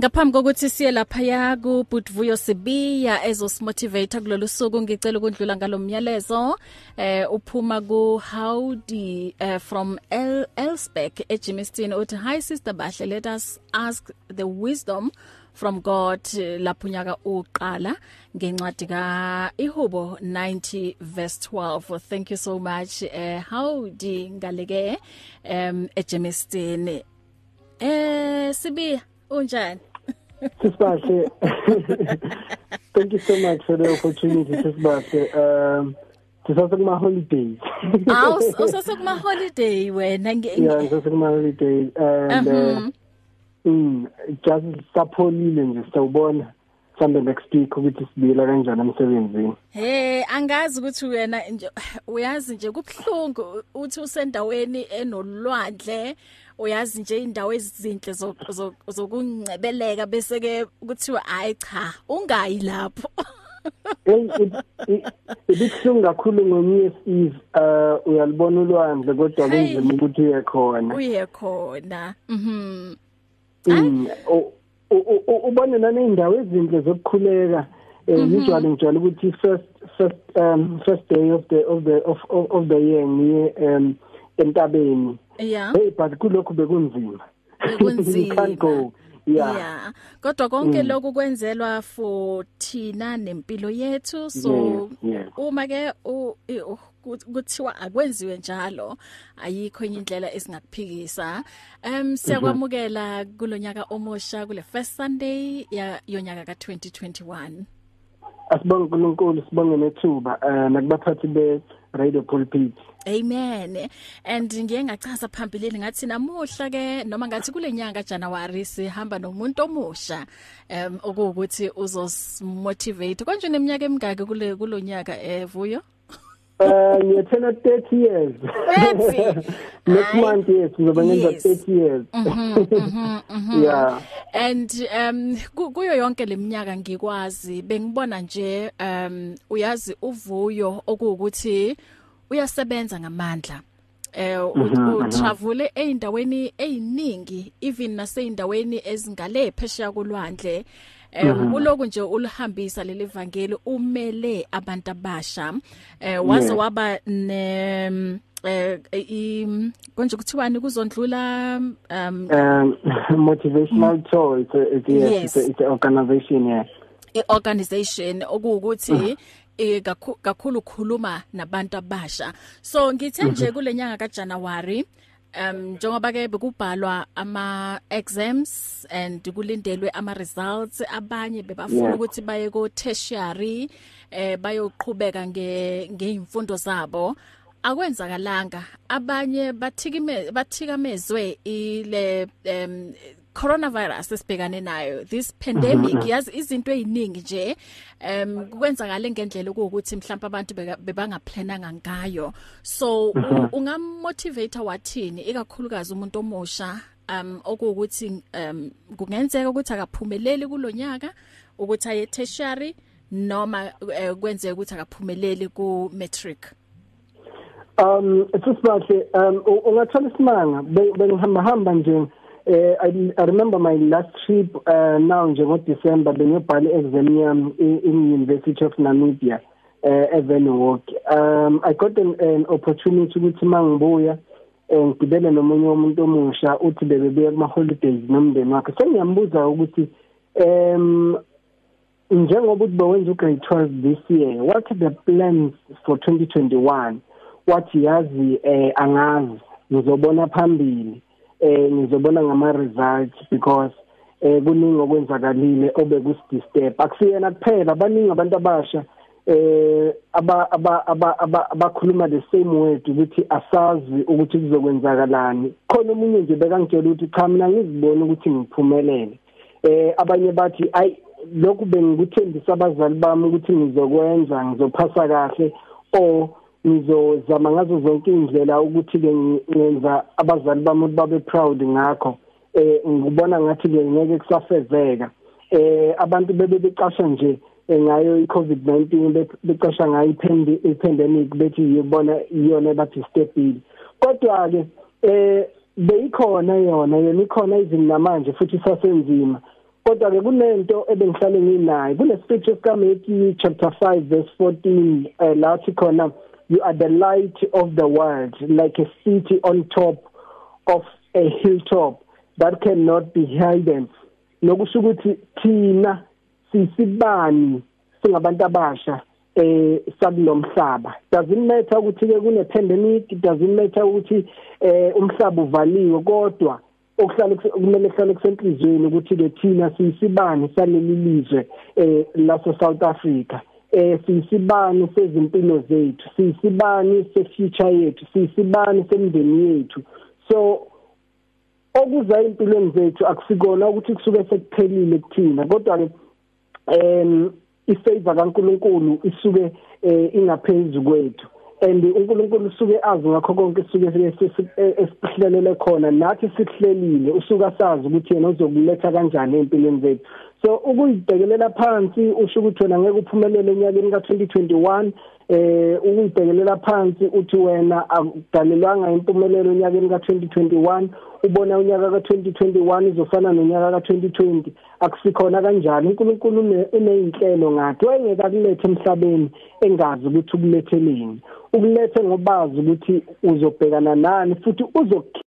Ngaphambi kokuthi siye lapha ya ku Butvuyo Sibiya ezosimotivate kulolu suku ngicela ukudlula ngalomyalezo eh uphuma ku Howdy uh, from El Elsbeck eJimiston uthi hi sister Bahle let us ask the wisdom from God. Lapho unyaka uqala ngencwadi ka Ihubo 90 verse 12 thank you so much eh Howdy ngaleke um eJimiston eh Sibiya unjani? Sisibahle. Thank you so much for the opportunity Sisibahle. Um Sisase kuma holidays. Aw usase kuma holiday wena nge Yeah, sisase kuma holidays and uh, mm just sapholile nje sawubona mhlambe next week ukuthi sibuyela kanjani emsebenzini. Hey angazi ukuthi wena nje uyazi nje kubhlungu uthi usendaweni enolwandle uyazi nje indawo ezinhle zokungcebeleka bese ke kuthiwa hayi cha ungayi lapho. Hey ibikuhlungu kakhulu ngoNew Eve uh uyalibona ulwandle kodwa kunzima ukuthi uye khona. Uye khona. Mhm. Ubone nane indawo ezinhle zokukhuleka usually ngijwayele ukuthi first first um first day of the of the of of the year ngiye um entabeni. Yeah. Hey but kulokhu bekunzima. Kunzima can't go yeah. Yeah. Kodwa konke lokhu kwenzelwa for thina nempilo yethu. So yeah, yeah. uma ke kuthiwa akwenziwe njalo ayikho enye indlela esingakuphikisa. Um siyakwamukela kulonyaka omusha kule first sunday ya yonyaka ka 2021 asibonge uNkulunkulu sibonge nethuba uh, nakubaphathi be radio pulpit Amen. And ngiye ngachaza phambilini ngathi namuhla ke noma ngathi kule nyanga January sihamba nomuntu omusha um okuwukuthi uzosmotivate. Konje neminyaka emingaki kule kulonyaka evuyo? Uh ngiyethena 30 years. 30. Next month yes ngizoba ngenza 30 years. Mhm mhm mhm. Yeah. And um kuyo yonke leminyaka ngikwazi bengibona nje um uyazi uvuyo okuwukuthi uyasebenza ngamandla eh utravule eindaweni eziningi even naseindaweni ezingale phesheya kolwandle eh uloku nje ulihambisa leli vangeli umele abantu abasha. Eh waze waba ne eh konje kuthiwani kuzondlula um motivational tour it's a, it's, a, it's, a, it's an organization yeah. Iorganization okuwukuthi eh kakhulu khuluma nabantu abasha. So ngithe nje kulenyanga kaJanuary um njengoba ke bekubhalwa ama exams and kulindelwe ama results abanye bebafuna ukuthi baye ko tertiary eh bayoqhubeka nge ngeimfundo zabo. Akwenzakalanga. Abanye bathikime bathikamezwe ile um coronavirus esibhekane nayo this pandemic yazi izinto eziningi nje um kwenzakala ngendlela ukuthi mhlawumbe abantu bebangaplananga ngayo. So ungamotivate wathini? Ikakhulukazi umuntu omusha um okuwukuthi um kungenzeka ukuthi akaphumeleli kulonyaka ukuthi aye tertiary noma kwenzeka ukuthi akaphumeleli ku matric um etsisibahle um ungathola isimanga? Bengihamba hamba nje eh I, I remember my last trip uh, now nje ngo December bengibhala exam yami in University of Namibia uh, eVenwalk um I got an, an opportunity ukuthi mangibuya ngibele nomunye umuntu omusha uthi bebebuya kuma holidays nomndeni wakhe. Sengiyambuza ukuthi um njengoba uthi bewenza ugrade 12 this year what are the plans for 2021 wathi yazi eh angazi ngizobona phambili. Eh ngizobona ngama results because eh kuningi okwenzakalile obekusidisturb. Akusiyena kuphela baningi abantu abasha eh aba aba abakhuluma the same word ukuthi asazi ukuthi kuzokwenzakalani. Khona umunye nje bekangitshela ukuthi cha mina ngizibona ukuthi ngiphumelele. Eh abanye bathi ay lokhu bengikuthembisa abazali bami ukuthi ngizokwenza ngizophasa kahle or ngizozama ngazo zonke indlela ukuthi ke ngenza abazali bami babe proud ngakho. Eh ngibona ngathi ke ngeke kusafezeka eh abantu bebe becasha nje ngayo iCovid-19 becasha ngayo ipandemic bethi yibona iyona bathi stable kodwa ke eh beyikhona yona yena ikhona izini namanje futhi sasenzima. Kodwa ke kunento ebengihlale nginayo kule speech sika Matthew chapter 5 verse 14 uh, lathi khona you are the light of the world like a city on top of a hilltop that cannot be hidden nokusho ukuthi thina sisibani singabantu abasha eh sakulomhlaba doesn't matter ukuthi ke kune pandemic doesn't matter ukuthi eh umhlaba uvaliwe? Kodwa okuhlala kumele kuhlale kusenhlizweni ukuthi ke thina siyisibani saleli lizwe eh laso South Africa? Eh siyisibani sezimpilo zethu? Siyisibani sefuture yethu? Siyisibani semndeni yethu? So okuza empilweni zethu akusikona ukuthi kusuke sekuphelile kuthina kodwa ke em ifavor kaNkuluNkulu isuke ingaphezulu kwethu. And uNkulunkulu usuke azi ngakho konke suke esihlelele khona. Nathi sihlelile usuka sazi ukuthi yena uzokuletha kanjani empilweni zethu. So ukuyibhekelela phansi usho ukuthi wena ngeke uphumelele enyakeni ka2021 eh ukuyibhekelela phansi uthi wena akudalelwanga impumelelo enyakeni ka2021 ubona unyaka ka2021 uzofana nonyaka ka2020 akusikhona kanjalo uNkulunkulu uneyinhlelo ngathi wayengeka kulethe emhlabeni engazi ukuthi ukuletheleni ukulethe ngobazi ukuthi uzobhekana nani futhi uzo